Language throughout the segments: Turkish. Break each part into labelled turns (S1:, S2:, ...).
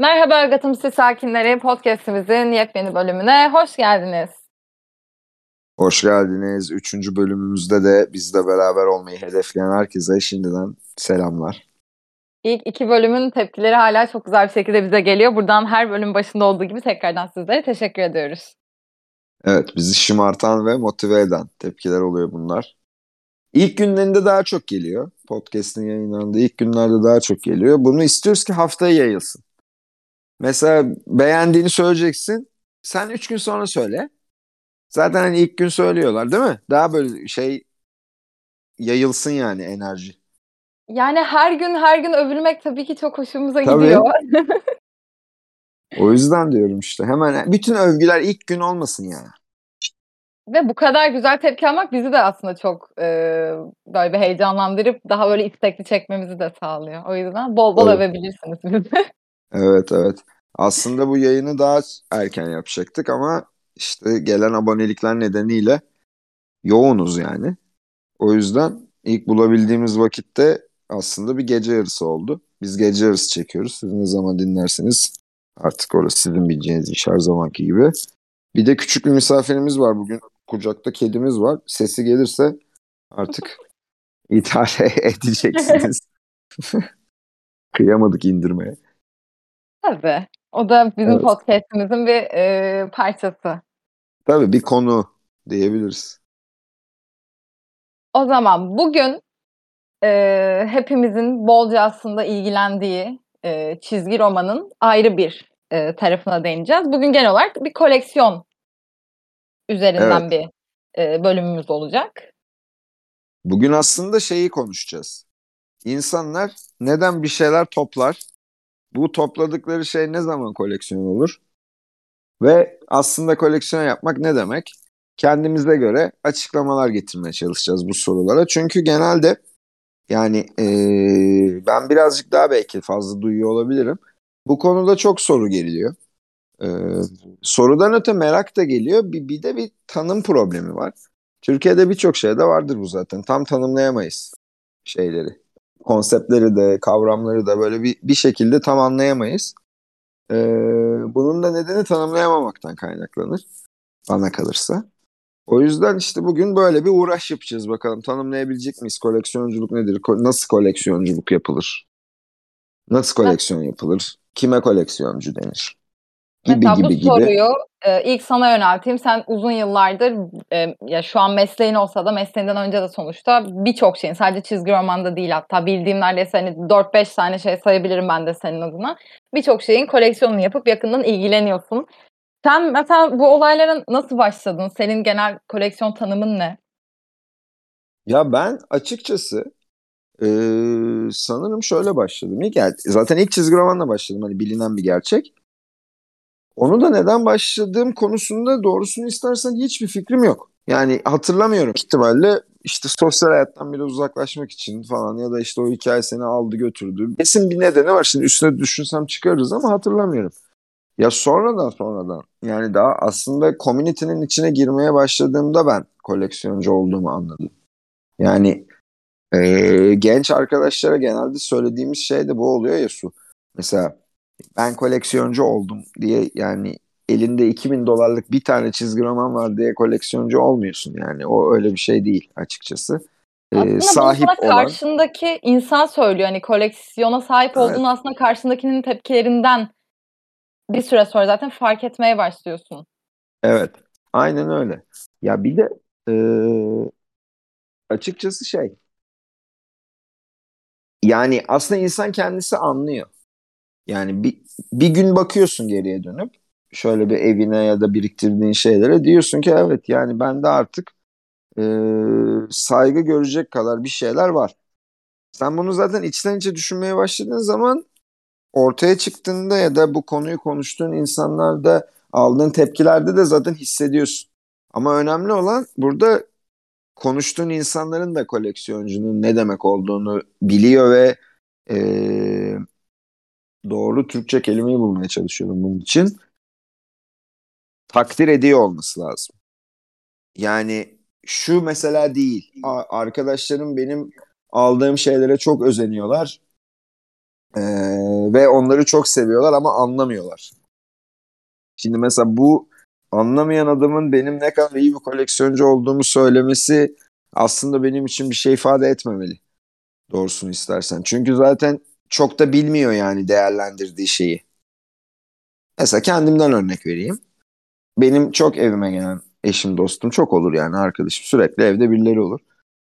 S1: Merhaba Gatımsı Sakinleri podcastimizin yepyeni bölümüne hoş geldiniz.
S2: Hoş geldiniz. Üçüncü bölümümüzde de bizle beraber olmayı hedefleyen herkese şimdiden selamlar.
S1: İlk iki bölümün tepkileri hala çok güzel bir şekilde bize geliyor. Buradan her bölüm başında olduğu gibi tekrardan sizlere teşekkür ediyoruz.
S2: Evet, bizi şımartan ve motive eden tepkiler oluyor bunlar. İlk günlerinde daha çok geliyor. Podcast'in yayınlandığı ilk günlerde daha çok geliyor. Bunu istiyoruz ki haftaya yayılsın. Mesela beğendiğini söyleyeceksin. Sen üç gün sonra söyle. Zaten hani ilk gün söylüyorlar değil mi? Daha böyle şey yayılsın yani enerji.
S1: Yani her gün her gün övülmek tabii ki çok hoşumuza
S2: Tabii.
S1: gidiyor.
S2: O yüzden diyorum işte hemen bütün övgüler ilk gün olmasın yani.
S1: Ve bu kadar güzel tepki almak bizi de aslında çok e, böyle bir heyecanlandırıp daha böyle istekli çekmemizi de sağlıyor. O yüzden bol bol
S2: Evet.
S1: övebilirsiniz bizi.
S2: Evet evet. Aslında bu yayını daha erken yapacaktık ama işte gelen abonelikler nedeniyle yoğunuz yani. O yüzden ilk bulabildiğimiz vakitte aslında bir gece yarısı oldu. Biz gece yarısı çekiyoruz. Siz ne zaman dinlerseniz artık orası sizin bileceğiniz iş her zamanki gibi. Bir de küçük bir misafirimiz var bugün. Kucakta kedimiz var. Sesi gelirse artık idare edeceksiniz. Kıyamadık indirmeye.
S1: Tabii. O da bizim
S2: Evet.
S1: podcastimizin bir e, parçası.
S2: Tabii bir konu diyebiliriz.
S1: O zaman bugün e, hepimizin bolca aslında ilgilendiği e, çizgi romanın ayrı bir e, tarafına değineceğiz. Bugün genel olarak bir koleksiyon üzerinden bir e, bölümümüz olacak.
S2: Bugün aslında şeyi konuşacağız. İnsanlar neden bir şeyler toplar? Bu topladıkları şey ne zaman koleksiyon olur? Ve aslında koleksiyon yapmak ne demek? Kendimize göre açıklamalar getirmeye çalışacağız bu sorulara. Çünkü genelde yani eee, ben birazcık daha belki fazla duyuyor olabilirim. Bu konuda çok soru geliyor. Eee, sorudan öte merak da geliyor. Bir, bir de bir tanım problemi var. Türkiye'de birçok şeyde vardır bu zaten. Tam tanımlayamayız şeyleri. Konseptleri de, kavramları da böyle bir, bir şekilde tam anlayamayız. Ee, bunun da nedeni tanımlayamamaktan kaynaklanır. Bana kalırsa. O yüzden işte bugün böyle bir uğraş yapacağız bakalım. Tanımlayabilecek miyiz? Koleksiyonculuk nedir? Ko- nasıl koleksiyonculuk yapılır? Nasıl koleksiyon yapılır? Kime koleksiyoncu denir? Gibi
S1: Mesela bu
S2: gibi gibi.
S1: soruyu e, ilk sana yönelteyim. Sen uzun yıllardır e, ya şu an mesleğin olsa da mesleğinden önce de sonuçta birçok şeyin sadece çizgi romanda değil hatta bildiğim neredeyse hani 4-5 tane şey sayabilirim ben de senin adına. Birçok şeyin koleksiyonunu yapıp yakından ilgileniyorsun. Sen mesela bu olaylara nasıl başladın? Senin genel koleksiyon tanımın ne?
S2: Ya ben açıkçası eee, sanırım şöyle başladım. İlk, yani zaten ilk çizgi romanla başladım. Hani bilinen bir gerçek. Onu da neden başladığım konusunda doğrusunu istersen hiçbir fikrim yok. Yani hatırlamıyorum ihtimalle işte sosyal hayattan biraz uzaklaşmak için falan ya da işte o hikaye seni aldı götürdü. Kesin bir nedeni var. Şimdi üstüne düşünsem çıkarırız ama hatırlamıyorum. Ya sonradan sonradan yani daha aslında community'nin içine girmeye başladığımda ben koleksiyoncu olduğumu anladım. Yani eee, genç arkadaşlara genelde söylediğimiz şey de bu oluyor ya Su. Mesela ben koleksiyoncu oldum diye yani elinde 2000 dolarlık bir tane çizgi roman var diye koleksiyoncu olmuyorsun yani. O öyle bir şey değil açıkçası. Ee,
S1: Aslında bunu
S2: sahip
S1: sana
S2: olan
S1: karşındaki insan söylüyor. Hani koleksiyona sahip
S2: Evet.
S1: olduğunu aslında karşındakinin tepkilerinden bir süre sonra zaten fark etmeye başlıyorsun.
S2: evet aynen öyle. Ya bir de ee, açıkçası şey yani aslında insan kendisi anlıyor. Yani bir, bir gün bakıyorsun geriye dönüp şöyle bir evine ya da biriktirdiğin şeylere diyorsun ki evet yani bende artık ee, saygı görecek kadar bir şeyler var. Sen bunu zaten içten içe düşünmeye başladığın zaman ortaya çıktığında ya da bu konuyu konuştuğun insanlarda aldığın tepkilerde de zaten hissediyorsun. Ama önemli olan burada konuştuğun insanların da koleksiyoncunun ne demek olduğunu biliyor ve ee, doğru Türkçe kelimeyi bulmaya çalışıyorum bunun için. Takdir ediyor olması lazım. Yani şu mesela değil. Arkadaşlarım benim aldığım şeylere çok özeniyorlar. Ee, ve onları çok seviyorlar ama anlamıyorlar. Şimdi mesela bu anlamayan adamın benim ne kadar iyi bir koleksiyoncu olduğumu söylemesi aslında benim için bir şey ifade etmemeli. Doğrusunu istersen. Çünkü zaten çok da bilmiyor yani değerlendirdiği şeyi. Mesela kendimden örnek vereyim. Benim çok evime gelen eşim dostum çok olur yani arkadaşım sürekli evde birileri olur.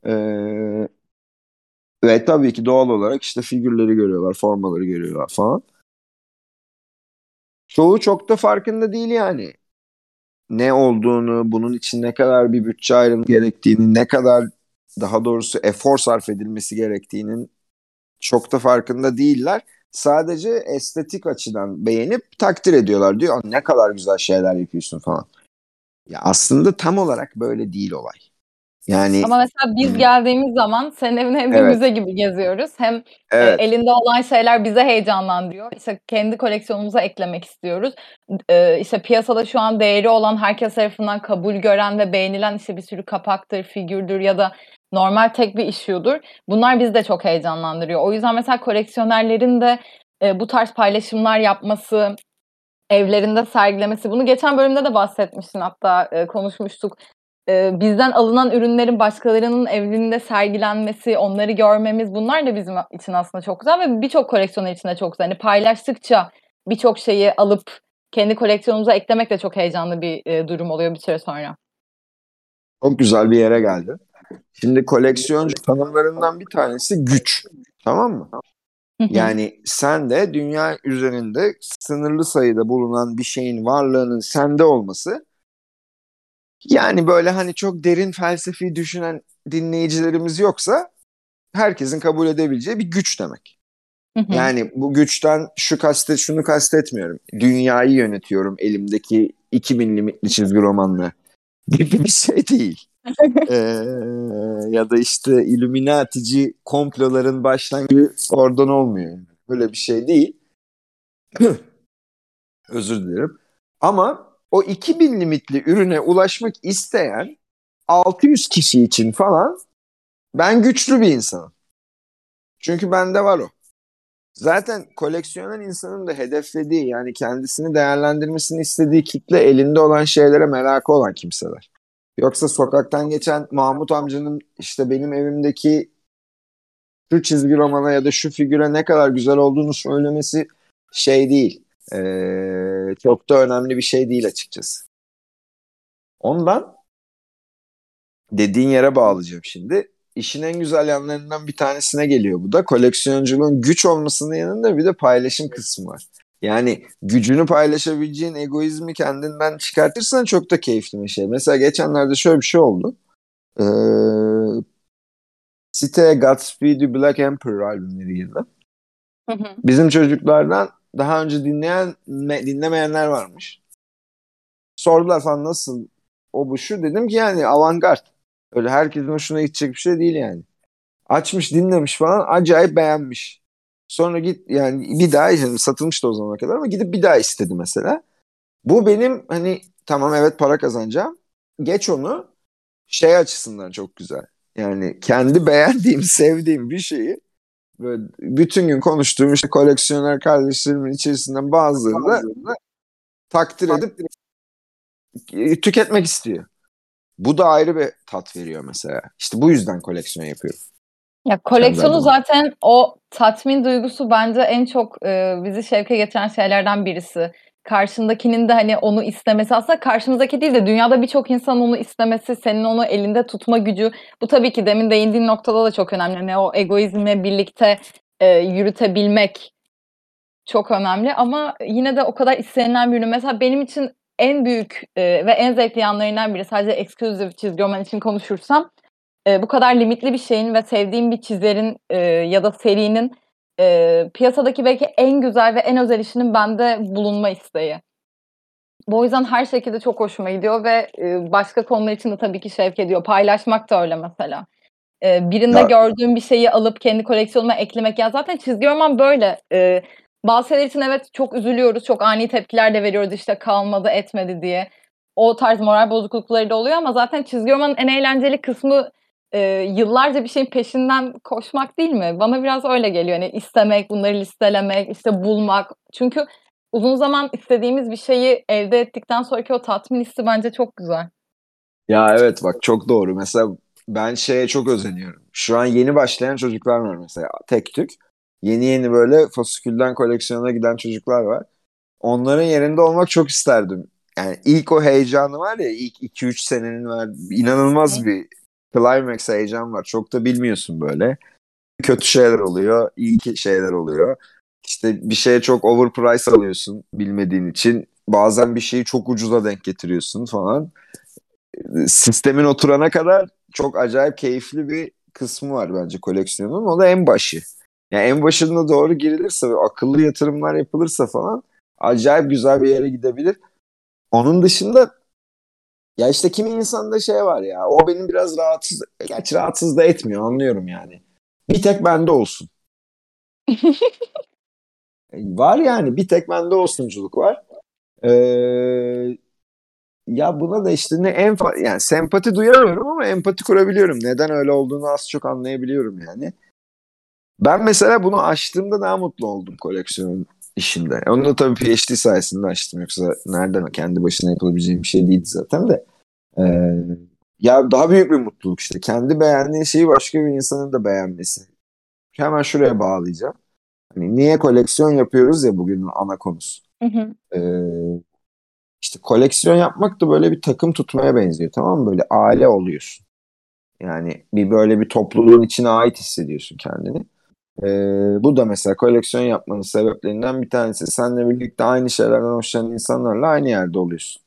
S2: Ee, ve tabii ki doğal olarak işte figürleri görüyorlar, formaları görüyorlar falan. Çoğu çok da farkında değil yani. Ne olduğunu, bunun için ne kadar bir bütçe ayrımı gerektiğini, ne kadar daha doğrusu efor sarf edilmesi gerektiğinin çok da farkında değiller. Sadece estetik açıdan beğenip takdir ediyorlar. Diyor ne kadar güzel şeyler yapıyorsun falan. Ya aslında tam olarak böyle değil olay. Yani
S1: Ama mesela biz geldiğimiz zaman senin evine hem bir
S2: Evet.
S1: müze gibi geziyoruz hem e,
S2: evet.
S1: elinde olan şeyler bize heyecanlandırıyor. İşte kendi koleksiyonumuza eklemek istiyoruz. E, işte piyasada şu an değeri olan herkes tarafından kabul gören ve beğenilen işte bir sürü kapaktır, figürdür ya da normal tek bir issue'dur. Bunlar bizi de çok heyecanlandırıyor. O yüzden mesela koleksiyonerlerin de e, bu tarz paylaşımlar yapması, evlerinde sergilemesi. Bunu geçen bölümde de bahsetmiştin hatta e, konuşmuştuk. E, bizden alınan ürünlerin başkalarının evinde sergilenmesi, onları görmemiz bunlar da bizim için aslında çok güzel ve birçok koleksiyoner için de çok güzel. Hani paylaştıkça birçok şeyi alıp kendi koleksiyonumuza eklemek de çok heyecanlı bir e, durum oluyor bir süre sonra.
S2: Çok güzel bir yere geldi. Şimdi koleksiyoncu tanımlarından bir tanesi güç. Tamam mı? Yani sen de dünya üzerinde sınırlı sayıda bulunan bir şeyin varlığının sende olması yani böyle hani çok derin felsefi düşünen dinleyicilerimiz yoksa herkesin kabul edebileceği bir güç demek. Yani bu güçten şu kastet şunu kastetmiyorum. Dünyayı yönetiyorum elimdeki 2000 limitli çizgi romanla gibi bir şey değil. Ee, ya da işte Illuminatici komploların başlangıcı oradan olmuyor. Böyle bir şey değil. Özür dilerim. Ama o 2000 limitli ürüne ulaşmak isteyen 600 kişi için falan ben güçlü bir insanım. Çünkü bende var o. Zaten koleksiyoner insanın da hedeflediği yani kendisini değerlendirmesini istediği kitle elinde olan şeylere merakı olan kimseler. Yoksa sokaktan geçen Mahmut amcanın işte benim evimdeki şu çizgi romana ya da şu figüre ne kadar güzel olduğunu söylemesi şey değil. Ee, çok da önemli bir şey değil açıkçası. Ondan dediğin yere bağlayacağım şimdi. İşin en güzel yanlarından bir tanesine geliyor bu da. Koleksiyonculuğun güç olmasının yanında bir de paylaşım kısmı var. Yani gücünü paylaşabileceğin egoizmi kendinden çıkartırsan çok da keyifli bir şey. Mesela geçenlerde şöyle bir şey oldu. Ee, siteye Godspeed You Black Emperor albümleri girdi. Bizim çocuklardan daha önce dinleyen dinlemeyenler varmış. Sordular falan nasıl o bu şu dedim ki yani avantgard. Öyle herkesin hoşuna gidecek bir şey değil yani. Açmış dinlemiş falan acayip beğenmiş. Sonra git yani bir daha yani satılmıştı o zamana kadar ama gidip bir daha istedi mesela. Bu benim hani tamam evet para kazanacağım. Geç onu şey açısından çok güzel. Yani kendi beğendiğim, sevdiğim bir şeyi böyle bütün gün konuştuğum işte koleksiyoner kardeşlerimin içerisinden bazılarını da takdir edip tüketmek istiyor. Bu da ayrı bir tat veriyor mesela. İşte bu yüzden koleksiyon yapıyorum.
S1: Ya koleksiyonu zaten o tatmin duygusu bence en çok e, bizi şevke getiren şeylerden birisi. Karşındakinin de hani onu istemesi aslında karşımızdaki değil de dünyada birçok insan onu istemesi, senin onu elinde tutma gücü. Bu tabii ki demin değindiğin noktada da çok önemli. Yani o egoizmle birlikte e, yürütebilmek çok önemli ama yine de o kadar istenilen bir ürün. Mesela benim için en büyük e, ve en zevkli yanlarından biri sadece exclusive çizgi roman için konuşursam e, bu kadar limitli bir şeyin ve sevdiğim bir çizerin e, ya da serinin e, piyasadaki belki en güzel ve en özel işinin bende bulunma isteği. Bu yüzden her şekilde çok hoşuma gidiyor ve e, başka konular için de tabii ki şevk ediyor. Paylaşmak da öyle mesela. E, birinde ya. gördüğüm bir şeyi alıp kendi koleksiyonuma eklemek. Ya zaten çizgi roman böyle. E, bazı şeyler için evet çok üzülüyoruz. Çok ani tepkiler de veriyoruz işte kalmadı etmedi diye. O tarz moral bozuklukları da oluyor ama zaten çizgi romanın en eğlenceli kısmı e, yıllarca bir şeyin peşinden koşmak değil mi? Bana biraz öyle geliyor. Hani istemek, bunları listelemek, işte bulmak. Çünkü uzun zaman istediğimiz bir şeyi elde ettikten sonraki o tatmin hissi bence çok güzel.
S2: Ya evet bak çok doğru. Mesela ben şeye çok özeniyorum. Şu an yeni başlayan çocuklar var mesela tek tük. Yeni yeni böyle fasikülden koleksiyona giden çocuklar var. Onların yerinde olmak çok isterdim. Yani ilk o heyecanı var ya ilk 2-3 senenin var. inanılmaz bir climax heyecan var. Çok da bilmiyorsun böyle. Kötü şeyler oluyor, iyi şeyler oluyor. İşte bir şeye çok overprice alıyorsun bilmediğin için. Bazen bir şeyi çok ucuza denk getiriyorsun falan. Sistemin oturana kadar çok acayip keyifli bir kısmı var bence koleksiyonun. O da en başı. Yani en başında doğru girilirse ve akıllı yatırımlar yapılırsa falan acayip güzel bir yere gidebilir. Onun dışında ya işte kimi insanda şey var ya o benim biraz rahatsız gerçi rahatsız da etmiyor anlıyorum yani. Bir tek bende olsun. var yani bir tek bende olsunculuk var. Ee, ya buna da işte ne en yani sempati duyamıyorum ama empati kurabiliyorum. Neden öyle olduğunu az çok anlayabiliyorum yani. Ben mesela bunu açtığımda daha mutlu oldum koleksiyonun işinde. Onu da tabii PhD sayesinde açtım. Yoksa nereden kendi başına yapılabileceğim bir şey değildi zaten de. Ee, ya daha büyük bir mutluluk işte. Kendi beğendiği şeyi başka bir insanın da beğenmesi. Hemen şuraya bağlayacağım. Hani niye koleksiyon yapıyoruz ya bugün ana konusu. Hı hı. Ee, işte koleksiyon yapmak da böyle bir takım tutmaya benziyor tamam mı? Böyle aile oluyorsun. Yani bir böyle bir topluluğun içine ait hissediyorsun kendini. Ee, bu da mesela koleksiyon yapmanın sebeplerinden bir tanesi. Seninle birlikte aynı şeylerden hoşlanan insanlarla aynı yerde oluyorsun.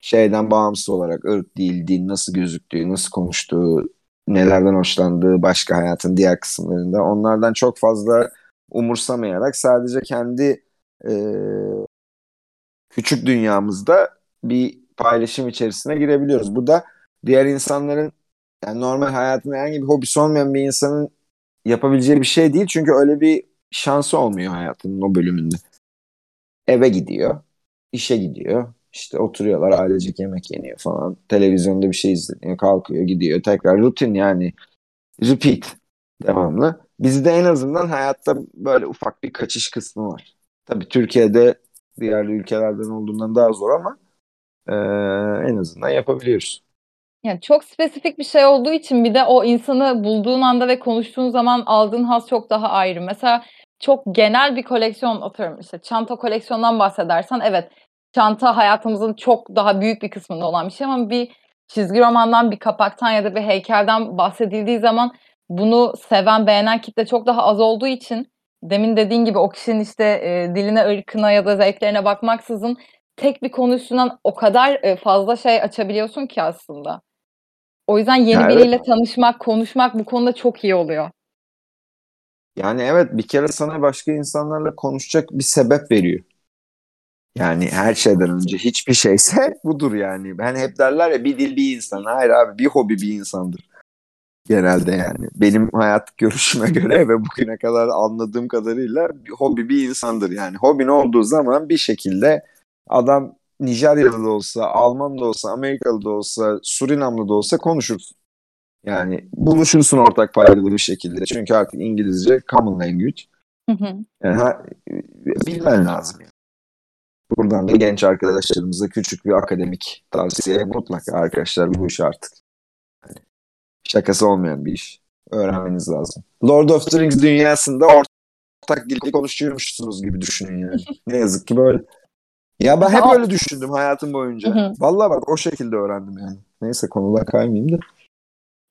S2: Şeyden bağımsız olarak ırk, dil, din nasıl gözüktüğü, nasıl konuştuğu, nelerden hoşlandığı başka hayatın diğer kısımlarında onlardan çok fazla umursamayarak sadece kendi e, küçük dünyamızda bir paylaşım içerisine girebiliyoruz. Bu da diğer insanların yani normal hayatında herhangi bir hobisi olmayan bir insanın yapabileceği bir şey değil. Çünkü öyle bir şansı olmuyor hayatının o bölümünde. Eve gidiyor, işe gidiyor. İşte oturuyorlar ailecek yemek yeniyor falan. Televizyonda bir şey izleniyor, kalkıyor, gidiyor. Tekrar rutin yani repeat devamlı. Bizde en azından hayatta böyle ufak bir kaçış kısmı var. Tabii Türkiye'de diğer ülkelerden olduğundan daha zor ama e, en azından yapabiliyoruz.
S1: Yani çok spesifik bir şey olduğu için bir de o insanı bulduğun anda ve konuştuğun zaman aldığın haz çok daha ayrı. Mesela çok genel bir koleksiyon atıyorum işte çanta koleksiyondan bahsedersen evet çanta hayatımızın çok daha büyük bir kısmında olan bir şey ama bir çizgi romandan bir kapaktan ya da bir heykelden bahsedildiği zaman bunu seven beğenen kitle çok daha az olduğu için demin dediğin gibi o kişinin işte e, diline, ırkına ya da zevklerine bakmaksızın tek bir konu üstünden o kadar e, fazla şey açabiliyorsun ki aslında. O yüzden yeni ya biriyle evet. tanışmak, konuşmak bu konuda çok iyi oluyor.
S2: Yani evet bir kere sana başka insanlarla konuşacak bir sebep veriyor. Yani her şeyden önce hiçbir şeyse budur yani. Ben hep derler ya bir dil bir insan. Hayır abi bir hobi bir insandır. Genelde yani. Benim hayat görüşüme göre ve bugüne kadar anladığım kadarıyla bir hobi bir insandır yani. Hobin olduğu zaman bir şekilde adam Nijeryalı da olsa, Alman da olsa, Amerikalı da olsa, Surinamlı da olsa konuşursun. Yani buluşursun ortak paydalı bir şekilde. Çünkü artık İngilizce common language. Yani ha, bilmen lazım. Yani. Buradan da genç arkadaşlarımıza küçük bir akademik tavsiye mutlaka arkadaşlar bu iş artık. Yani şakası olmayan bir iş. Öğrenmeniz lazım. Lord of the Rings dünyasında ortak dilde konuşuyormuşsunuz gibi düşünün yani. ne yazık ki böyle. Ya ben hep öyle düşündüm hayatım boyunca. Hı Vallahi bak o şekilde öğrendim yani. Neyse konular kaymayayım da.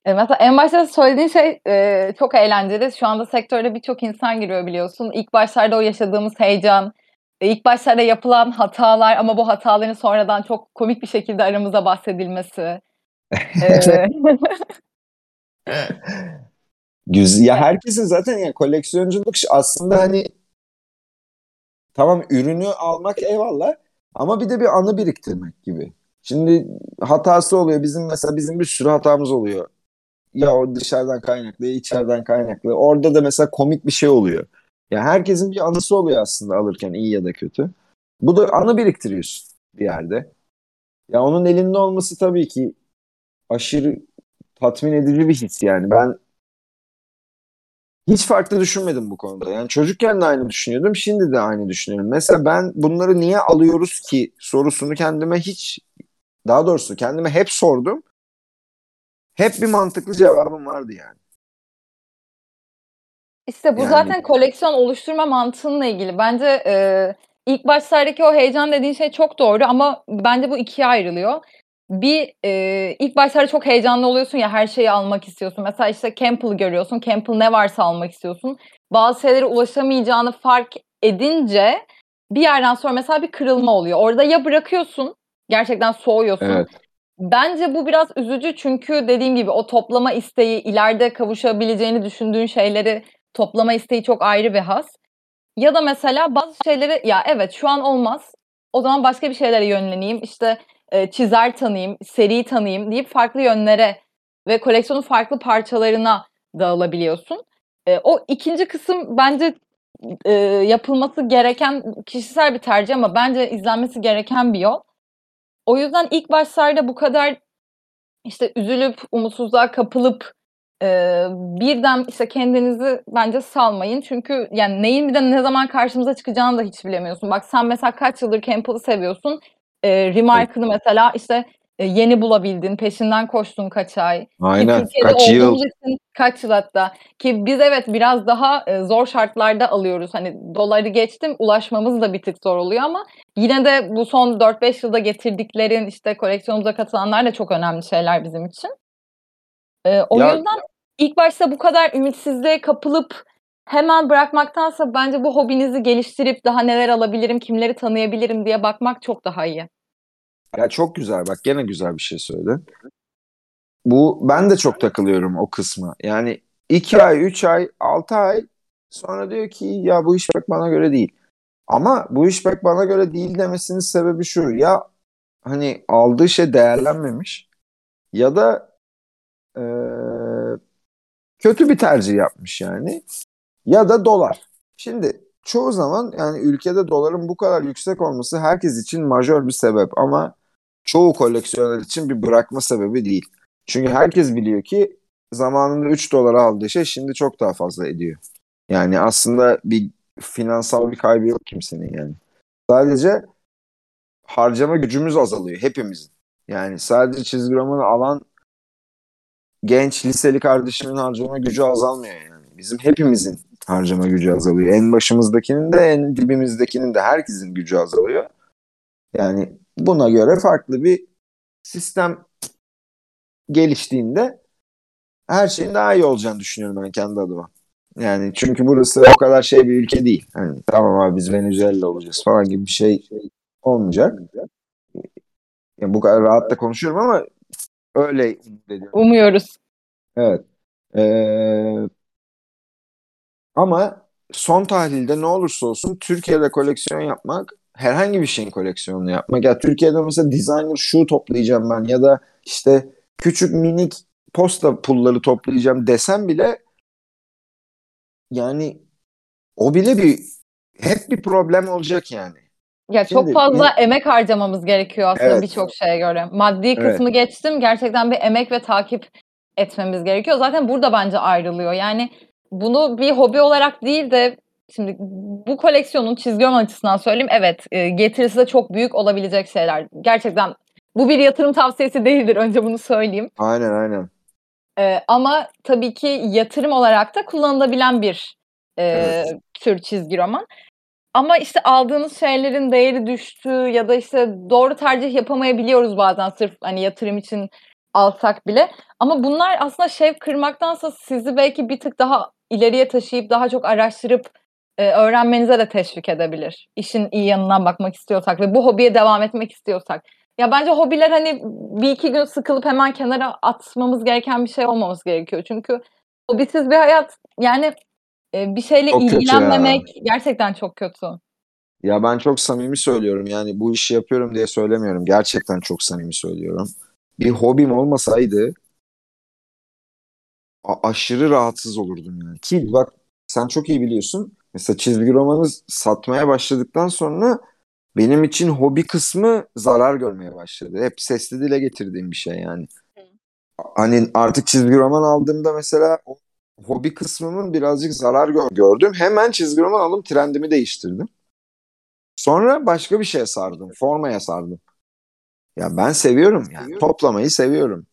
S1: E mesela en başta söylediğin şey e, çok eğlenceli. Şu anda sektörde birçok insan giriyor biliyorsun. İlk başlarda o yaşadığımız heyecan, e, ilk başlarda yapılan hatalar ama bu hataların sonradan çok komik bir şekilde aramıza bahsedilmesi.
S2: e, Güzel. Ya herkesin zaten yani koleksiyonculuk aslında hani tamam ürünü almak eyvallah ama bir de bir anı biriktirmek gibi. Şimdi hatası oluyor. Bizim mesela bizim bir sürü hatamız oluyor. Ya o dışarıdan kaynaklı ya içeriden kaynaklı. Orada da mesela komik bir şey oluyor. Ya herkesin bir anısı oluyor aslında alırken iyi ya da kötü. Bu da anı biriktiriyorsun bir yerde. Ya onun elinde olması tabii ki aşırı tatmin edici bir his yani. Ben hiç farklı düşünmedim bu konuda. Yani çocukken de aynı düşünüyordum, şimdi de aynı düşünüyorum. Mesela ben bunları niye alıyoruz ki sorusunu kendime hiç daha doğrusu kendime hep sordum. Hep bir mantıklı cevabım vardı yani.
S1: İşte bu
S2: Yani-
S1: zaten koleksiyon oluşturma mantığınla ilgili. Bence e, ilk başlardaki o heyecan dediğin şey çok doğru ama bence bu ikiye ayrılıyor. Bir e, ilk başlarda çok heyecanlı oluyorsun ya her şeyi almak istiyorsun. Mesela işte Campbell'ı görüyorsun. Campbell ne varsa almak istiyorsun. Bazı şeylere ulaşamayacağını fark edince bir yerden sonra mesela bir kırılma oluyor. Orada ya bırakıyorsun gerçekten soğuyorsun.
S2: Evet.
S1: Bence bu biraz üzücü çünkü dediğim gibi o toplama isteği, ileride kavuşabileceğini düşündüğün şeyleri toplama isteği çok ayrı bir has. Ya da mesela bazı şeyleri ya evet şu an olmaz. O zaman başka bir şeylere yönleneyim. İşte e, çizer tanıyayım, seri tanıyayım deyip farklı yönlere ve koleksiyonun farklı parçalarına dağılabiliyorsun. E, o ikinci kısım bence e, yapılması gereken kişisel bir tercih ama bence izlenmesi gereken bir yol. O yüzden ilk başlarda bu kadar işte üzülüp umutsuzluğa kapılıp e, birden işte kendinizi bence salmayın. Çünkü yani neyin bir de ne zaman karşımıza çıkacağını da hiç bilemiyorsun. Bak sen mesela kaç yıldır Campbell'ı seviyorsun. E, Remark'ını mesela işte e, yeni bulabildin, peşinden koştun kaç ay. Ki
S2: Aynen.
S1: Türkiye'de
S2: Kaç yıl.
S1: için kaç yıl hatta. Ki biz evet biraz daha e, zor şartlarda alıyoruz. Hani doları geçtim ulaşmamız da bir tık zor oluyor ama yine de bu son 4-5 yılda getirdiklerin işte koleksiyonumuza katılanlar da çok önemli şeyler bizim için. E, o
S2: Ya-
S1: yüzden ilk başta bu kadar ümitsizliğe kapılıp hemen bırakmaktansa bence bu hobinizi geliştirip daha neler alabilirim, kimleri tanıyabilirim diye bakmak çok daha iyi.
S2: Ya çok güzel bak gene güzel bir şey söyledin. Bu ben de çok takılıyorum o kısma. Yani 2 ay, 3 ay, 6 ay sonra diyor ki ya bu iş pek bana göre değil. Ama bu iş pek bana göre değil demesinin sebebi şu. Ya hani aldığı şey değerlenmemiş ya da eee, kötü bir tercih yapmış yani. Ya da dolar. Şimdi çoğu zaman yani ülkede doların bu kadar yüksek olması herkes için majör bir sebep ama çoğu koleksiyoner için bir bırakma sebebi değil. Çünkü herkes biliyor ki zamanında 3 dolara aldığı şey şimdi çok daha fazla ediyor. Yani aslında bir finansal bir kaybı yok kimsenin yani. Sadece harcama gücümüz azalıyor hepimizin. Yani sadece çizgi romanı alan genç liseli kardeşimin harcama gücü azalmıyor yani. Bizim hepimizin harcama gücü azalıyor. En başımızdakinin de en dibimizdekinin de herkesin gücü azalıyor. Yani buna göre farklı bir sistem geliştiğinde her şeyin daha iyi olacağını düşünüyorum ben kendi adıma. Yani çünkü burası o kadar şey bir ülke değil. Hani tamam abi biz Venezuela olacağız falan gibi bir şey olmayacak. Yani bu kadar rahat da konuşuyorum ama öyle.
S1: Umuyoruz.
S2: Evet. Ee, ama son tahlilde ne olursa olsun Türkiye'de koleksiyon yapmak herhangi bir şeyin koleksiyonunu yapmak. Ya Türkiye'de mesela designer shoe toplayacağım ben ya da işte küçük minik posta pulları toplayacağım desem bile yani o bile bir hep bir problem olacak yani.
S1: Ya
S2: Şimdi-
S1: çok fazla emek harcamamız gerekiyor aslında
S2: Evet.
S1: birçok şeye göre. Maddi
S2: Evet.
S1: kısmı geçtim. Gerçekten bir emek ve takip etmemiz gerekiyor. Zaten burada bence ayrılıyor. Yani bunu bir hobi olarak değil de şimdi bu koleksiyonun çizgi roman açısından söyleyeyim. Evet, e, getirisi de çok büyük olabilecek şeyler. Gerçekten bu bir yatırım tavsiyesi değildir. Önce bunu söyleyeyim.
S2: Aynen aynen.
S1: Ee, ama tabii ki yatırım olarak da kullanılabilen bir e,
S2: Evet.
S1: tür çizgi roman. Ama işte aldığınız şeylerin değeri düştüğü ya da işte doğru tercih yapamayabiliyoruz bazen sırf hani yatırım için alsak bile. Ama bunlar aslında şevk kırmaktansa sizi belki bir tık daha ileriye taşıyıp daha çok araştırıp e, öğrenmenize de teşvik edebilir. İşin iyi yanından bakmak istiyorsak ve bu hobiye devam etmek istiyorsak. Ya bence hobiler hani bir iki gün sıkılıp hemen kenara atmamız gereken bir şey olmaması gerekiyor. Çünkü hobisiz bir hayat yani e, bir şeyle
S2: Çok
S1: ilgilenmemek gerçekten çok kötü.
S2: Ya ben çok samimi söylüyorum yani bu işi yapıyorum diye söylemiyorum. Gerçekten çok samimi söylüyorum. Bir hobim olmasaydı a- aşırı rahatsız olurdum yani. Ki bak sen çok iyi biliyorsun. Mesela çizgi romanı satmaya başladıktan sonra benim için hobi kısmı zarar görmeye başladı. Hep sesli dile getirdiğim bir şey yani. Hani artık çizgi roman aldığımda mesela o hobi kısmımın birazcık zarar gördüm. Hemen çizgi roman alıp trendimi değiştirdim. Sonra başka bir şeye sardım. Formaya sardım. Ya ben seviyorum yani. Toplamayı seviyorum.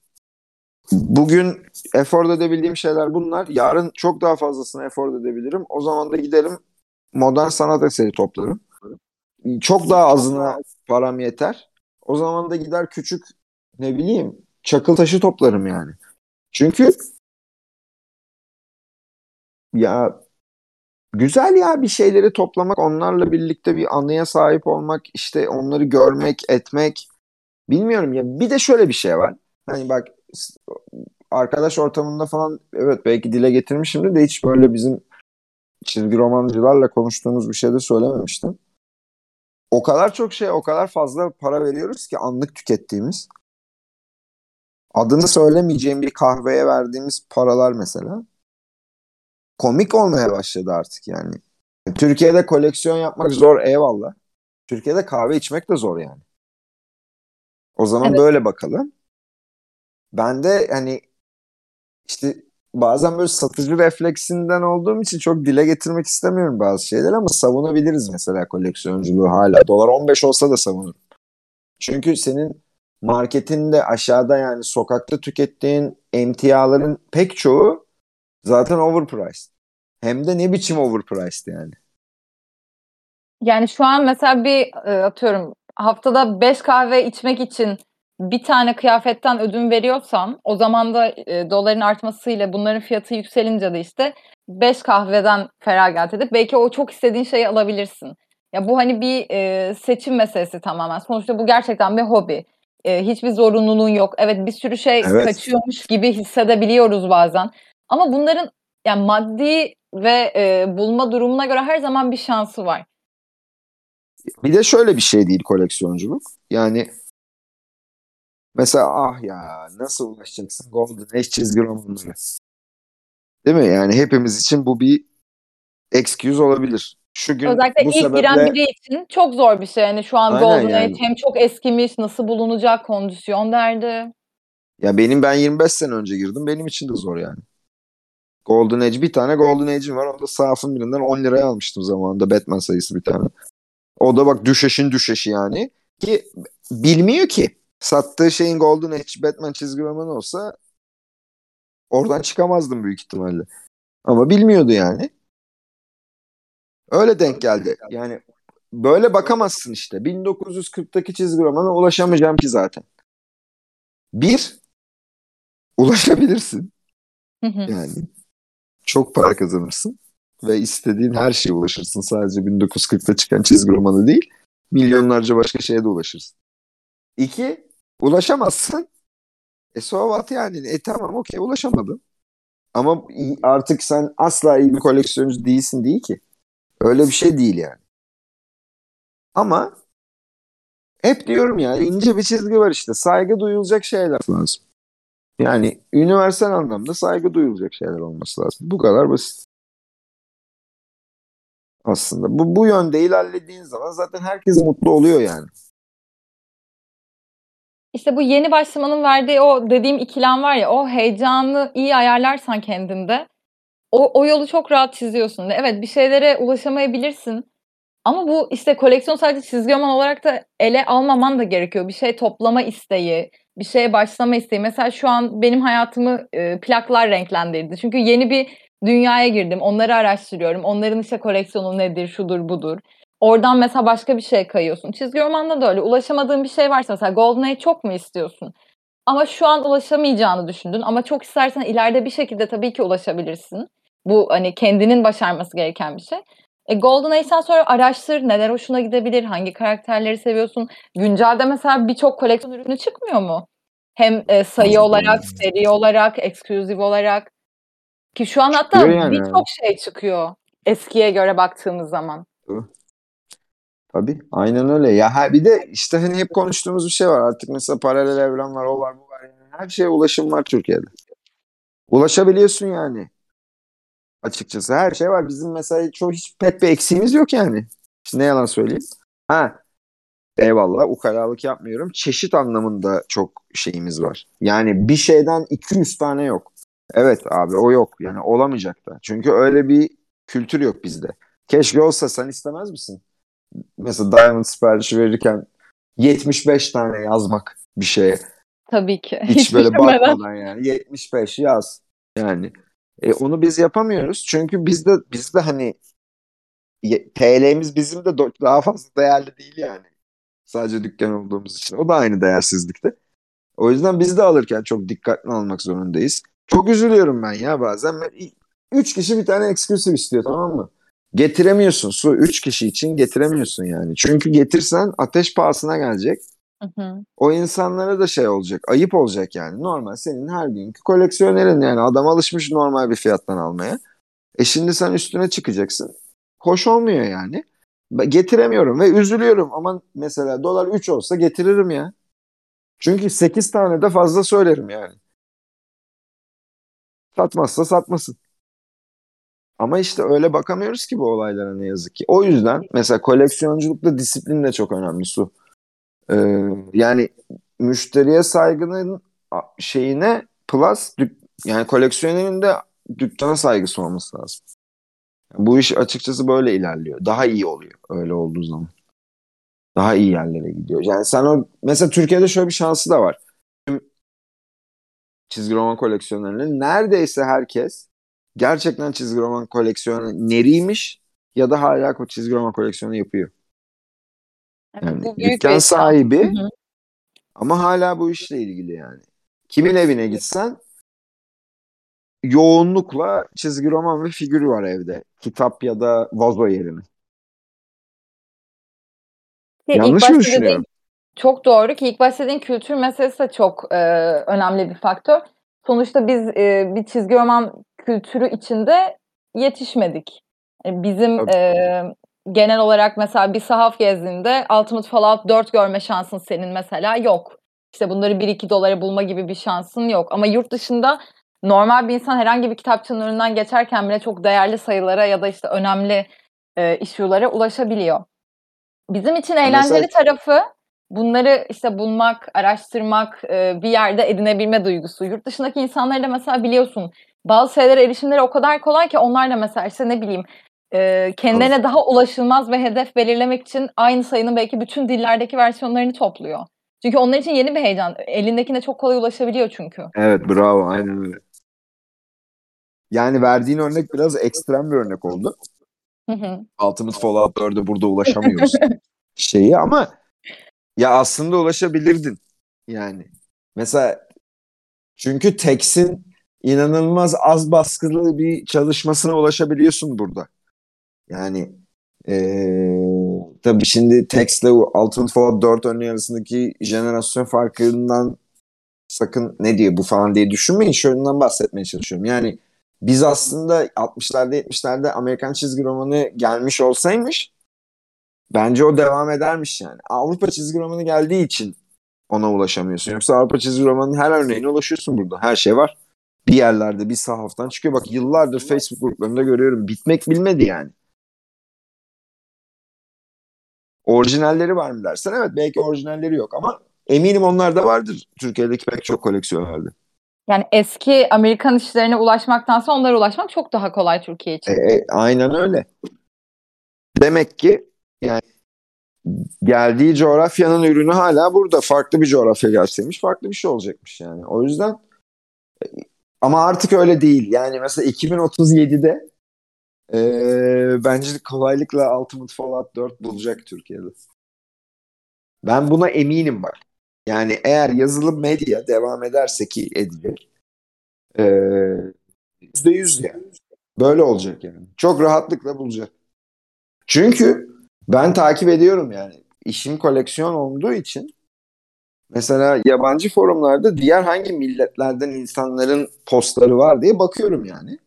S2: Bugün efor edebildiğim şeyler bunlar. Yarın çok daha fazlasını efor edebilirim. O zaman da giderim modern sanat eseri toplarım. Çok daha azına param yeter. O zaman da gider küçük ne bileyim çakıl taşı toplarım yani. Çünkü ya güzel ya bir şeyleri toplamak, onlarla birlikte bir anıya sahip olmak, işte onları görmek, etmek. Bilmiyorum ya. Bir de şöyle bir şey var. Hani bak arkadaş ortamında falan evet belki dile getirmişimdir de hiç böyle bizim çizgi romancılarla konuştuğumuz bir şey de söylememiştim. O kadar çok şey, o kadar fazla para veriyoruz ki anlık tükettiğimiz. Adını söylemeyeceğim bir kahveye verdiğimiz paralar mesela komik olmaya başladı artık yani. Türkiye'de koleksiyon yapmak zor eyvallah. Türkiye'de kahve içmek de zor yani. O zaman evet. böyle bakalım. Ben de hani işte bazen böyle satıcı refleksinden olduğum için çok dile getirmek istemiyorum bazı şeyler ama savunabiliriz mesela koleksiyonculuğu hala. Dolar 15 olsa da savunurum. Çünkü senin marketinde aşağıda yani sokakta tükettiğin emtiaların pek çoğu zaten overpriced. Hem de ne biçim overpriced yani.
S1: Yani şu an mesela bir e, atıyorum haftada 5 kahve içmek için bir tane kıyafetten ödün veriyorsan o zaman da e, doların artmasıyla bunların fiyatı yükselince de işte 5 kahveden feragat edip belki o çok istediğin şeyi alabilirsin. Ya bu hani bir e, seçim meselesi tamamen. Sonuçta bu gerçekten bir hobi. E, hiçbir zorunluluğun yok. Evet bir sürü şey evet. kaçıyormuş gibi hissedebiliyoruz bazen. Ama bunların yani maddi ve e, bulma durumuna göre her zaman bir şansı var.
S2: Bir de şöyle bir şey değil koleksiyonculuk. Yani mesela ah ya nasıl ulaşacaksın Golden Age çizgi romanları. Değil mi? Yani hepimiz için bu bir excuse olabilir.
S1: Şu gün Özellikle bu ilk sebeple... giren biri için çok zor bir şey. Yani şu an Aynen Golden yani. Age hem çok eskimiş, nasıl bulunacak kondisyon derdi.
S2: Ya benim ben 25 sene önce girdim. Benim için de zor yani. Golden Age bir tane Golden Age'im var. Onu da sahafın birinden 10 liraya almıştım zamanında Batman sayısı bir tane. O da bak düşeşin düşeşi yani. Ki bilmiyor ki. Sattığı şeyin Golden Age Batman çizgi romanı olsa oradan çıkamazdım büyük ihtimalle. Ama bilmiyordu yani. Öyle denk geldi. Yani böyle bakamazsın işte. 1940'taki çizgi romana ulaşamayacağım ki zaten. Bir, ulaşabilirsin. yani çok para kazanırsın ve istediğin her şeye ulaşırsın. Sadece 1940'ta çıkan çizgi romanı değil, milyonlarca başka şeye de ulaşırsın. İki, ulaşamazsın. E so what yani? E tamam okey ulaşamadın. Ama artık sen asla iyi bir koleksiyoncu değilsin değil ki. Öyle bir şey değil yani. Ama hep diyorum ya ince bir çizgi var işte. Saygı duyulacak şeyler lazım. Yani üniversal anlamda saygı duyulacak şeyler olması lazım. Bu kadar basit. Aslında bu, bu yönde ilerlediğin zaman zaten herkes mutlu oluyor yani.
S1: İşte bu yeni başlamanın verdiği o dediğim ikilem var ya o heyecanı iyi ayarlarsan kendinde o, o yolu çok rahat çiziyorsun. Evet bir şeylere ulaşamayabilirsin. Ama bu işte koleksiyon sadece çizgi roman olarak da ele almaman da gerekiyor. Bir şey toplama isteği, bir şeye başlama isteği. Mesela şu an benim hayatımı e, plaklar renklendirdi. Çünkü yeni bir dünyaya girdim. Onları araştırıyorum. Onların işte koleksiyonu nedir, şudur, budur. Oradan mesela başka bir şeye kayıyorsun. Çizgi romanda da öyle. Ulaşamadığın bir şey varsa mesela Golden Age çok mu istiyorsun? Ama şu an ulaşamayacağını düşündün. Ama çok istersen ileride bir şekilde tabii ki ulaşabilirsin. Bu hani kendinin başarması gereken bir şey. E, Golden Age'den sonra araştır neler hoşuna gidebilir, hangi karakterleri seviyorsun. Güncelde mesela birçok koleksiyon ürünü çıkmıyor mu? Hem e, sayı olarak, seri olarak, eksklusif olarak. Ki şu an hatta yani. birçok şey çıkıyor eskiye göre baktığımız zaman.
S2: Tabii aynen öyle. Ya her, bir de işte hani hep konuştuğumuz bir şey var. Artık mesela paralel evren var, o var, bu var. Yani her şeye ulaşım var Türkiye'de. Ulaşabiliyorsun yani. Açıkçası her şey var. Bizim mesela çoğu hiç pek bir eksiğimiz yok yani. İşte ne yalan söyleyeyim. Ha Eyvallah ukalalık yapmıyorum. Çeşit anlamında çok şeyimiz var. Yani bir şeyden 200 tane yok. Evet abi o yok. Yani olamayacak da. Çünkü öyle bir kültür yok bizde. Keşke olsa sen istemez misin? Mesela Diamond siparişi verirken 75 tane yazmak bir şeye.
S1: Tabii ki.
S2: Hiç, Hiç böyle bakmadan yani. 75 yaz. Yani e, onu biz yapamıyoruz. Çünkü bizde bizde hani TL'miz bizim de daha fazla değerli değil yani. Sadece dükkan olduğumuz için. O da aynı değersizlikte. O yüzden biz de alırken çok dikkatli almak zorundayız. Çok üzülüyorum ben ya bazen. Üç kişi bir tane eksklusif istiyor tamam mı? Getiremiyorsun su. Üç kişi için getiremiyorsun yani. Çünkü getirsen ateş pahasına gelecek. Hı hı. O insanlara da şey olacak. Ayıp olacak yani. Normal senin her günkü koleksiyonerin yani. Adam alışmış normal bir fiyattan almaya. E şimdi sen üstüne çıkacaksın. Hoş olmuyor yani. Getiremiyorum ve üzülüyorum ama mesela dolar 3 olsa getiririm ya. Çünkü 8 tane de fazla söylerim yani. Satmazsa satmasın. Ama işte öyle bakamıyoruz ki bu olaylara ne yazık ki. O yüzden mesela koleksiyonculukta disiplin de çok önemli su. Ee, yani müşteriye saygının şeyine plus yani koleksiyonerin de dükkana saygısı olması lazım. Bu iş açıkçası böyle ilerliyor. Daha iyi oluyor öyle olduğu zaman. Daha iyi yerlere gidiyor. Yani sen o mesela Türkiye'de şöyle bir şansı da var. Çizgi roman koleksiyonlarının neredeyse herkes gerçekten çizgi roman koleksiyonu neriymiş ya da hala çizgi roman koleksiyonu yapıyor. Yani bu dükkan sahibi hı hı. ama hala bu işle ilgili yani. Kimin evine gitsen yoğunlukla çizgi roman ve figür var evde. Kitap ya da vazo yerine.
S1: Ki Yanlış mı düşünüyorum? Çok doğru ki ilk başta dediğin kültür meselesi de çok e, önemli bir faktör. Sonuçta biz e, bir çizgi roman kültürü içinde yetişmedik. E, bizim e, genel olarak mesela bir sahaf gezdiğinde Ultimate Fallout 4 görme şansın senin mesela yok. İşte bunları 1-2 dolara bulma gibi bir şansın yok. Ama yurt dışında normal bir insan herhangi bir kitapçının önünden geçerken bile çok değerli sayılara ya da işte önemli e, issue'lara ulaşabiliyor. Bizim için eğlenceli Mesela... tarafı bunları işte bulmak, araştırmak, e, bir yerde edinebilme duygusu. Yurt dışındaki insanları da mesela biliyorsun bazı şeylere erişimleri o kadar kolay ki onlar da mesela işte ne bileyim e, kendilerine evet. daha ulaşılmaz ve hedef belirlemek için aynı sayının belki bütün dillerdeki versiyonlarını topluyor. Çünkü onlar için yeni bir heyecan. Elindekine çok kolay ulaşabiliyor çünkü.
S2: Evet bravo aynen öyle. Yani verdiğin örnek biraz ekstrem bir örnek oldu. Hı hı. Ultimate Fallout 4'e burada ulaşamıyoruz şeyi ama ya aslında ulaşabilirdin yani. Mesela çünkü Tex'in inanılmaz az baskılı bir çalışmasına ulaşabiliyorsun burada. Yani ee, tabii şimdi Tex'le Ultimate Fallout 4 örneği arasındaki jenerasyon farkından sakın ne diyor bu falan diye düşünmeyin. Şöyle bahsetmeye çalışıyorum. Yani biz aslında 60'larda 70'lerde Amerikan çizgi romanı gelmiş olsaymış bence o devam edermiş yani. Avrupa çizgi romanı geldiği için ona ulaşamıyorsun. Yoksa Avrupa çizgi romanının her örneğine ulaşıyorsun burada. Her şey var. Bir yerlerde bir sahaftan çıkıyor. Bak yıllardır Facebook gruplarında görüyorum. Bitmek bilmedi yani. Orijinalleri var mı dersen evet belki orijinalleri yok ama eminim onlar da vardır Türkiye'deki pek çok koleksiyonlarda.
S1: Yani eski Amerikan işlerine ulaşmaktansa onlara ulaşmak çok daha kolay Türkiye için.
S2: E, e, aynen öyle. Demek ki yani geldiği coğrafyanın ürünü hala burada. Farklı bir coğrafya gelseymiş farklı bir şey olacakmış yani. O yüzden ama artık öyle değil. Yani mesela 2037'de e, bence kolaylıkla Ultimate Fallout 4 bulacak Türkiye'de. Ben buna eminim bak. Yani eğer yazılım medya devam ederse ki edecek. Yüzde yüz yani. Böyle olacak yani. Çok rahatlıkla bulacak. Çünkü ben takip ediyorum yani. İşim koleksiyon olduğu için mesela yabancı forumlarda diğer hangi milletlerden insanların postları var diye bakıyorum yani.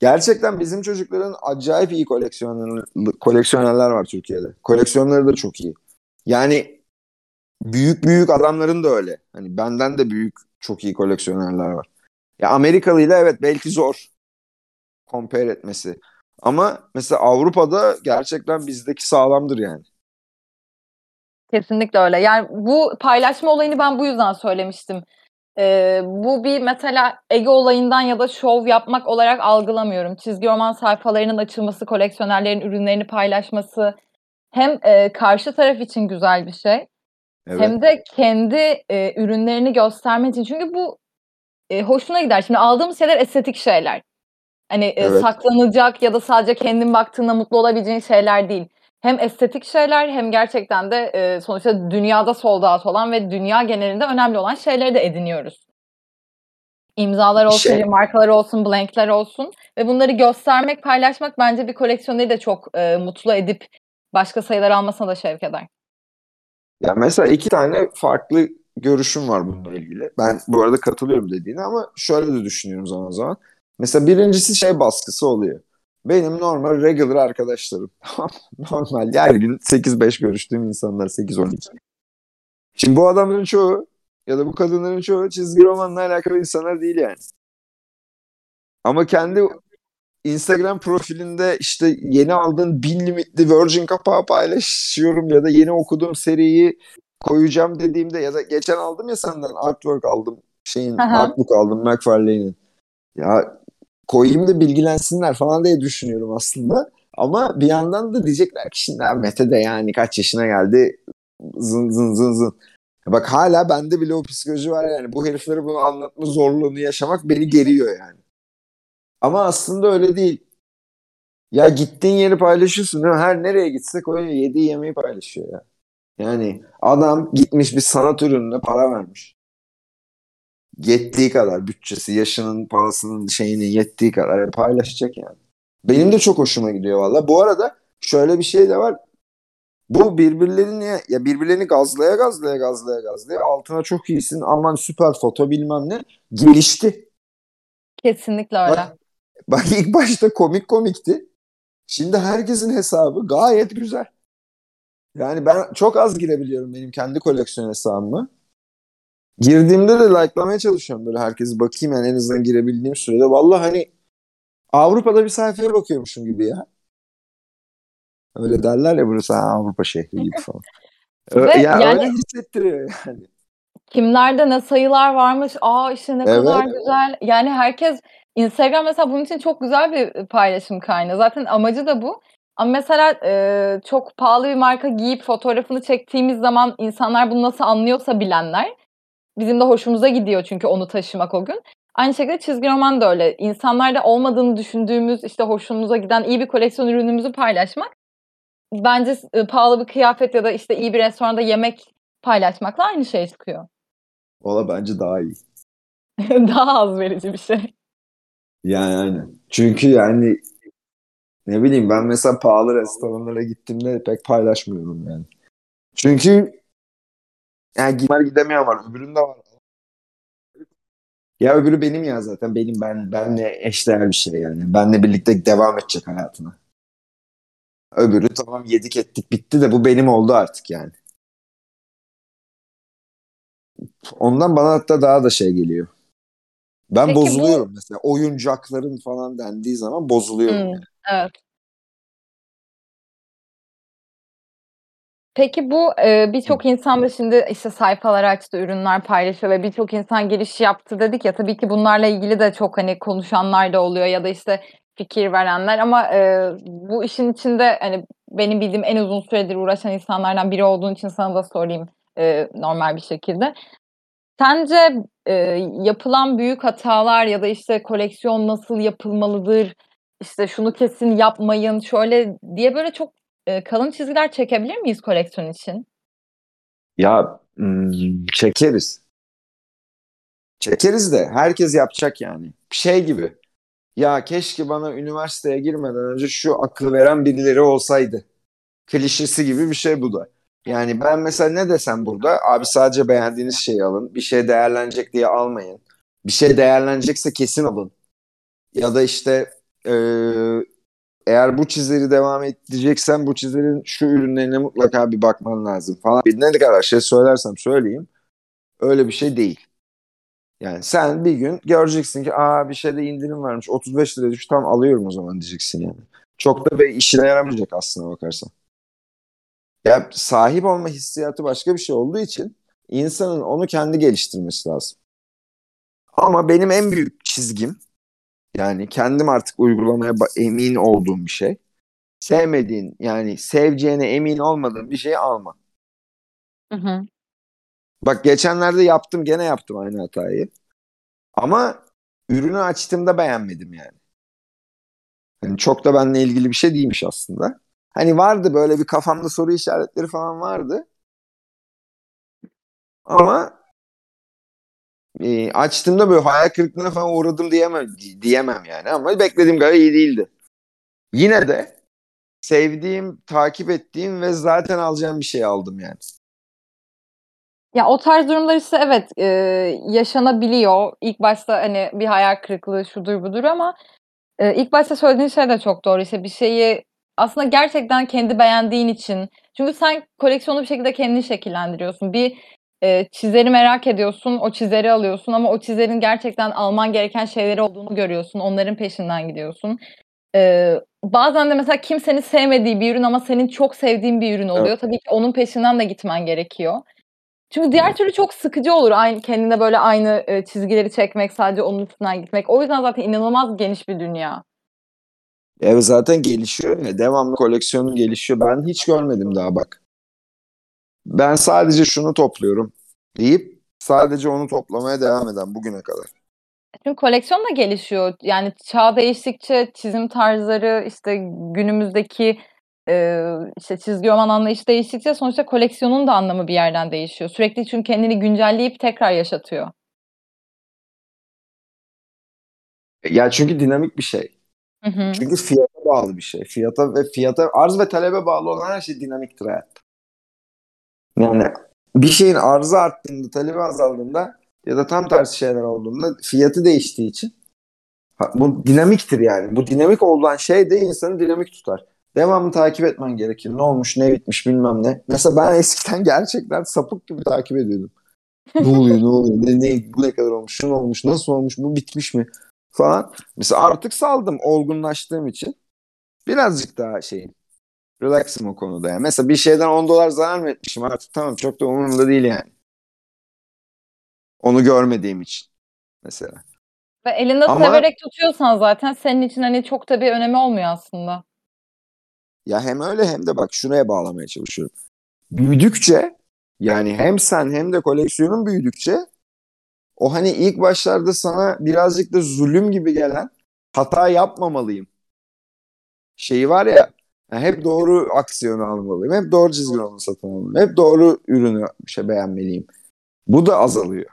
S2: Gerçekten bizim çocukların acayip iyi koleksiyoner, koleksiyonerler var Türkiye'de. Koleksiyonları da çok iyi. Yani büyük büyük adamların da öyle. Hani benden de büyük çok iyi koleksiyonerler var. Ya Amerikalı ile evet belki zor compare etmesi. Ama mesela Avrupa'da gerçekten bizdeki sağlamdır yani.
S1: Kesinlikle öyle. Yani bu paylaşma olayını ben bu yüzden söylemiştim. Ee, bu bir mesela ego olayından ya da şov yapmak olarak algılamıyorum. Çizgi roman sayfalarının açılması, koleksiyonerlerin ürünlerini paylaşması hem e, karşı taraf için güzel bir şey evet. hem de kendi e, ürünlerini göstermek için. Çünkü bu e, hoşuna gider. Şimdi aldığımız şeyler estetik şeyler. Hani e, evet. saklanacak ya da sadece kendin baktığında mutlu olabileceğin şeyler değil. Hem estetik şeyler hem gerçekten de e, sonuçta dünyada sold out olan ve dünya genelinde önemli olan şeyleri de ediniyoruz. İmzalar olsun, şey... markalar olsun, blankler olsun ve bunları göstermek, paylaşmak bence bir koleksiyoneri de çok e, mutlu edip başka sayılar almasına da şevk eder.
S2: Ya mesela iki tane farklı görüşüm var bununla ilgili. Ben bu arada katılıyorum dediğine ama şöyle de düşünüyorum zaman zaman. Mesela birincisi şey baskısı oluyor. Benim normal regular arkadaşlarım. normal her gün 8-5 görüştüğüm insanlar 8-12. Şimdi bu adamların çoğu ya da bu kadınların çoğu çizgi romanla alakalı insanlar değil yani. Ama kendi Instagram profilinde işte yeni aldığın bin limitli Virgin kapağı paylaşıyorum ya da yeni okuduğum seriyi koyacağım dediğimde ya da geçen aldım ya senden artwork aldım şeyin artbook aldım McFarlane'in. Ya koyayım da bilgilensinler falan diye düşünüyorum aslında. Ama bir yandan da diyecekler ki şimdi Mete de yani kaç yaşına geldi zın zın zın zın. Bak hala bende bile o psikoloji var yani. Bu heriflere bunu anlatma zorluğunu yaşamak beni geriyor yani. Ama aslında öyle değil. Ya gittiğin yeri paylaşıyorsun değil mi? Her nereye gitsek o yediği yemeği paylaşıyor ya. Yani adam gitmiş bir sanat ürününe para vermiş yettiği kadar bütçesi, yaşının, parasının şeyinin yettiği kadar paylaşacak yani. Benim de çok hoşuma gidiyor valla. Bu arada şöyle bir şey de var. Bu birbirlerini ya birbirlerini gazlaya gazlaya gazlaya gazlaya altına çok iyisin aman süper foto bilmem ne gelişti.
S1: Kesinlikle öyle.
S2: Bak, bak ilk başta komik komikti. Şimdi herkesin hesabı gayet güzel. Yani ben çok az girebiliyorum benim kendi koleksiyon hesabımı. Girdiğimde de like'lamaya çalışıyorum böyle herkesi bakayım yani en azından girebildiğim sürede. Vallahi hani Avrupa'da bir sayfaya bakıyormuşum gibi ya. Öyle derler ya burası Avrupa şehri gibi falan. Ve ya yani, öyle hissettiriyor yani.
S1: Kimlerde ne sayılar varmış. Aa işte ne evet. kadar güzel. Yani herkes Instagram mesela bunun için çok güzel bir paylaşım kaynağı. Zaten amacı da bu. Ama mesela e, çok pahalı bir marka giyip fotoğrafını çektiğimiz zaman insanlar bunu nasıl anlıyorsa bilenler bizim de hoşumuza gidiyor çünkü onu taşımak o gün. Aynı şekilde çizgi roman da öyle. İnsanlarda olmadığını düşündüğümüz işte hoşumuza giden iyi bir koleksiyon ürünümüzü paylaşmak bence e, pahalı bir kıyafet ya da işte iyi bir restoranda yemek paylaşmakla aynı şey çıkıyor.
S2: Valla bence daha iyi.
S1: daha az verici bir şey.
S2: Yani aynen. Çünkü yani ne bileyim ben mesela pahalı restoranlara gittiğimde pek paylaşmıyorum yani. Çünkü yani Gimar gidemeyen var. Öbüründe var. Ya öbürü benim ya zaten. Benim ben benle eşdeğer bir şey yani. Benle birlikte devam edecek hayatına. Öbürü tamam yedik ettik bitti de bu benim oldu artık yani. Ondan bana hatta daha da şey geliyor. Ben Peki bozuluyorum bu... mesela. Oyuncakların falan dendiği zaman bozuluyorum. Hmm, yani.
S1: Evet. Peki bu e, birçok insan da şimdi işte sayfalar açtı, ürünler paylaşıyor ve birçok insan giriş yaptı dedik ya tabii ki bunlarla ilgili de çok hani konuşanlar da oluyor ya da işte fikir verenler ama e, bu işin içinde hani benim bildiğim en uzun süredir uğraşan insanlardan biri olduğun için sana da sorayım e, normal bir şekilde. Sence e, yapılan büyük hatalar ya da işte koleksiyon nasıl yapılmalıdır, işte şunu kesin yapmayın, şöyle diye böyle çok kalın çizgiler çekebilir miyiz koleksiyon için?
S2: Ya çekeriz. Çekeriz de herkes yapacak yani. Şey gibi. Ya keşke bana üniversiteye girmeden önce şu aklı veren birileri olsaydı. Klişesi gibi bir şey bu da. Yani ben mesela ne desem burada abi sadece beğendiğiniz şeyi alın. Bir şey değerlenecek diye almayın. Bir şey değerlenecekse kesin alın. Ya da işte e, eğer bu çizeri devam edeceksen bu çizerin şu ürünlerine mutlaka bir bakman lazım falan. Ne kadar şey söylersem söyleyeyim öyle bir şey değil. Yani sen bir gün göreceksin ki aa bir şeyde indirim varmış 35 lira düştü tam alıyorum o zaman diyeceksin yani. Çok da bir işine yaramayacak aslına bakarsan. Ya sahip olma hissiyatı başka bir şey olduğu için insanın onu kendi geliştirmesi lazım. Ama benim en büyük çizgim yani kendim artık uygulamaya emin olduğum bir şey. Sevmediğin yani seveceğine emin olmadığın bir şeyi alma.
S1: Hı hı.
S2: Bak geçenlerde yaptım gene yaptım aynı hatayı. Ama ürünü açtığımda beğenmedim yani. Hani çok da benimle ilgili bir şey değilmiş aslında. Hani vardı böyle bir kafamda soru işaretleri falan vardı. Ama e, açtığımda böyle hayal kırıklığına falan uğradım diyemem, diyemem yani. Ama beklediğim kadar iyi değildi. Yine de sevdiğim, takip ettiğim ve zaten alacağım bir şey aldım yani.
S1: Ya o tarz durumlar işte evet e, yaşanabiliyor. İlk başta hani bir hayal kırıklığı şudur budur ama e, ilk başta söylediğin şey de çok doğru. İşte bir şeyi aslında gerçekten kendi beğendiğin için. Çünkü sen koleksiyonu bir şekilde kendini şekillendiriyorsun. Bir e, çizeri merak ediyorsun, o çizeri alıyorsun ama o çizerin gerçekten alman gereken şeyleri olduğunu görüyorsun. Onların peşinden gidiyorsun. E, bazen de mesela kimsenin sevmediği bir ürün ama senin çok sevdiğin bir ürün oluyor. Evet. Tabii ki onun peşinden de gitmen gerekiyor. Çünkü diğer türlü çok sıkıcı olur. Aynı kendine böyle aynı e, çizgileri çekmek, sadece onun üstünden gitmek. O yüzden zaten inanılmaz geniş bir dünya.
S2: Evet zaten gelişiyor ya. Devamlı koleksiyonun gelişiyor. Ben hiç görmedim daha bak. Ben sadece şunu topluyorum deyip sadece onu toplamaya devam eden bugüne kadar.
S1: Çünkü koleksiyon da gelişiyor. Yani çağ değiştikçe çizim tarzları işte günümüzdeki e, işte çizgi roman anlayışı değiştikçe sonuçta koleksiyonun da anlamı bir yerden değişiyor. Sürekli çünkü kendini güncelleyip tekrar yaşatıyor.
S2: Ya çünkü dinamik bir şey.
S1: Hı hı.
S2: Çünkü fiyata bağlı bir şey. Fiyata ve fiyata arz ve talebe bağlı olan her şey dinamiktir hayatta. Yani bir şeyin arzı arttığında, talebi azaldığında ya da tam tersi şeyler olduğunda fiyatı değiştiği için bu dinamiktir yani. Bu dinamik olan şey de insanı dinamik tutar. Devamlı takip etmen gerekir. Ne olmuş, ne bitmiş bilmem ne. Mesela ben eskiden gerçekten sapık gibi takip ediyordum. ne oluyor, ne oluyor, ne, ne, bu ne kadar olmuş, şu olmuş, nasıl olmuş, bu bitmiş mi falan. Mesela artık saldım olgunlaştığım için. Birazcık daha şeyim. Relaxım o konuda yani. Mesela bir şeyden 10 dolar zarar mı etmişim artık tamam çok da umurumda değil yani. Onu görmediğim için mesela.
S1: Ve elinde Ama, severek tutuyorsan zaten senin için hani çok da bir önemi olmuyor aslında.
S2: Ya hem öyle hem de bak şuraya bağlamaya çalışıyorum. Büyüdükçe yani hem sen hem de koleksiyonun büyüdükçe o hani ilk başlarda sana birazcık da zulüm gibi gelen hata yapmamalıyım şeyi var ya yani hep doğru aksiyonu almalıyım. Hep doğru çizgi romanı satın almalıyım. Hep doğru ürünü şey beğenmeliyim. Bu da azalıyor.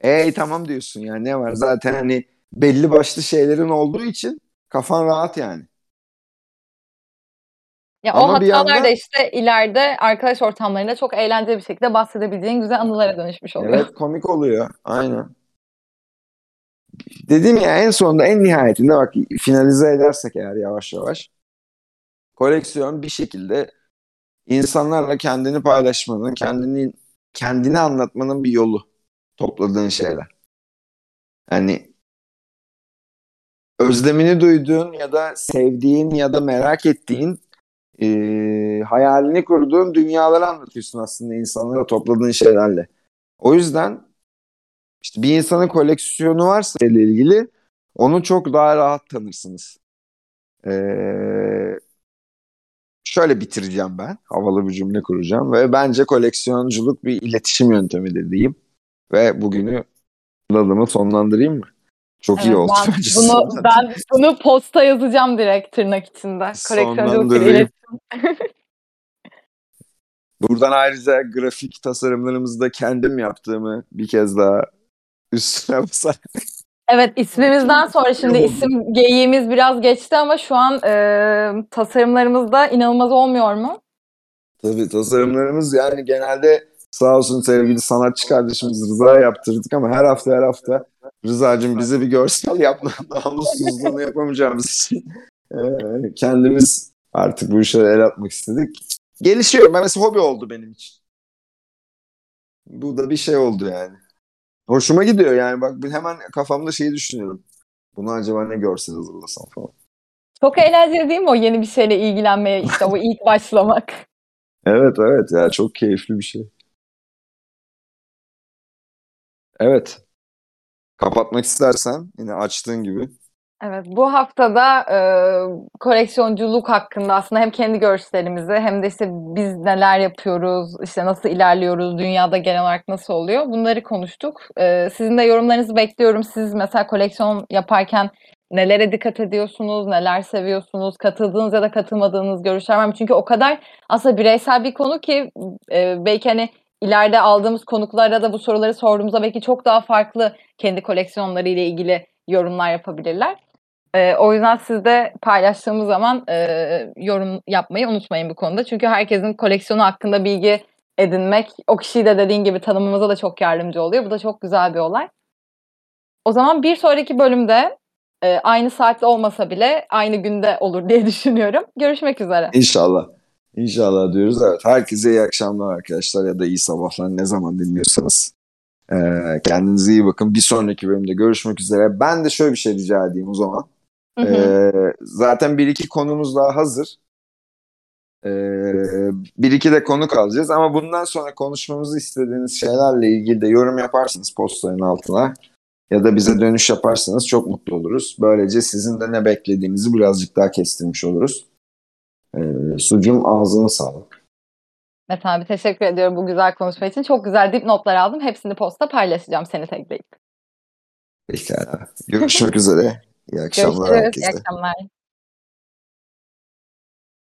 S2: Ey tamam diyorsun yani ne var zaten hani belli başlı şeylerin olduğu için kafan rahat yani.
S1: Ya Ama o hatalar yandan, da işte ileride arkadaş ortamlarında çok eğlenceli bir şekilde bahsedebildiğin güzel anılara dönüşmüş oluyor.
S2: Evet komik oluyor. Aynen. Dedim ya en sonunda en nihayetinde bak finalize edersek eğer yavaş yavaş koleksiyon bir şekilde insanlarla kendini paylaşmanın, kendini kendini anlatmanın bir yolu topladığın şeyler. Yani özlemini duyduğun ya da sevdiğin ya da merak ettiğin e, hayalini kurduğun dünyaları anlatıyorsun aslında insanlara topladığın şeylerle. O yüzden işte bir insanın koleksiyonu varsa ile ilgili onu çok daha rahat tanırsınız. Ee, şöyle bitireceğim ben. Havalı bir cümle kuracağım ve bence koleksiyonculuk bir iletişim yöntemidir diyeyim. Ve bugünü lalımı sonlandırayım mı? Çok evet, iyi oldu.
S1: Ben bunu, ben bunu posta yazacağım direkt tırnak içinde. Koleksiyonculuk bir iletişim.
S2: Buradan ayrıca grafik tasarımlarımızı da kendim yaptığımı bir kez daha üstüne basarak.
S1: Evet ismimizden sonra şimdi isim geyiğimiz biraz geçti ama şu an e, tasarımlarımızda inanılmaz olmuyor mu?
S2: Tabii tasarımlarımız yani genelde sağ olsun sevgili sanatçı kardeşimiz Rıza yaptırdık ama her hafta her hafta Rıza'cığım bize bir görsel yapma namussuzluğunu yapamayacağımız için e, kendimiz artık bu işe el atmak istedik. Gelişiyor. Ben mesela hobi oldu benim için. Bu da bir şey oldu yani. Hoşuma gidiyor yani bak hemen kafamda şeyi düşünüyorum. Bunu acaba ne görsel hazırlasam falan.
S1: Çok eğlenceli değil mi o yeni bir şeyle ilgilenmeye işte o ilk başlamak?
S2: Evet evet ya çok keyifli bir şey. Evet. Kapatmak istersen yine açtığın gibi.
S1: Evet, bu haftada e, koleksiyonculuk hakkında aslında hem kendi görüşlerimizi hem de işte biz neler yapıyoruz, işte nasıl ilerliyoruz, dünyada genel olarak nasıl oluyor bunları konuştuk. E, sizin de yorumlarınızı bekliyorum. Siz mesela koleksiyon yaparken nelere dikkat ediyorsunuz, neler seviyorsunuz, katıldığınız ya da katılmadığınız görüşler var mı? Çünkü o kadar aslında bireysel bir konu ki e, belki hani ileride aldığımız konuklara da bu soruları sorduğumuzda belki çok daha farklı kendi koleksiyonları ile ilgili yorumlar yapabilirler. E, o yüzden siz de paylaştığımız zaman e, yorum yapmayı unutmayın bu konuda. Çünkü herkesin koleksiyonu hakkında bilgi edinmek o kişiyi de dediğin gibi tanımamıza da çok yardımcı oluyor. Bu da çok güzel bir olay. O zaman bir sonraki bölümde e, aynı saatte olmasa bile aynı günde olur diye düşünüyorum. Görüşmek üzere.
S2: İnşallah. İnşallah diyoruz. Evet. Herkese iyi akşamlar arkadaşlar ya da iyi sabahlar ne zaman dinliyorsanız. Ee, kendinize iyi bakın. Bir sonraki bölümde görüşmek üzere. Ben de şöyle bir şey rica edeyim o zaman.
S1: Hı hı.
S2: Ee, zaten bir iki konumuz daha hazır. Ee, bir iki de konuk alacağız ama bundan sonra konuşmamızı istediğiniz şeylerle ilgili de yorum yaparsınız postların altına ya da bize dönüş yaparsanız çok mutlu oluruz. Böylece sizin de ne beklediğinizi birazcık daha kestirmiş oluruz. Ee, sucum ağzına sağlık.
S1: Mete abi teşekkür ediyorum bu güzel konuşma için. Çok güzel dipnotlar aldım. Hepsini posta paylaşacağım seni tekleyip.
S2: Pekala. Görüşmek üzere. İyi akşamlar
S1: Görüşürüz.
S2: herkese.
S1: İyi akşamlar.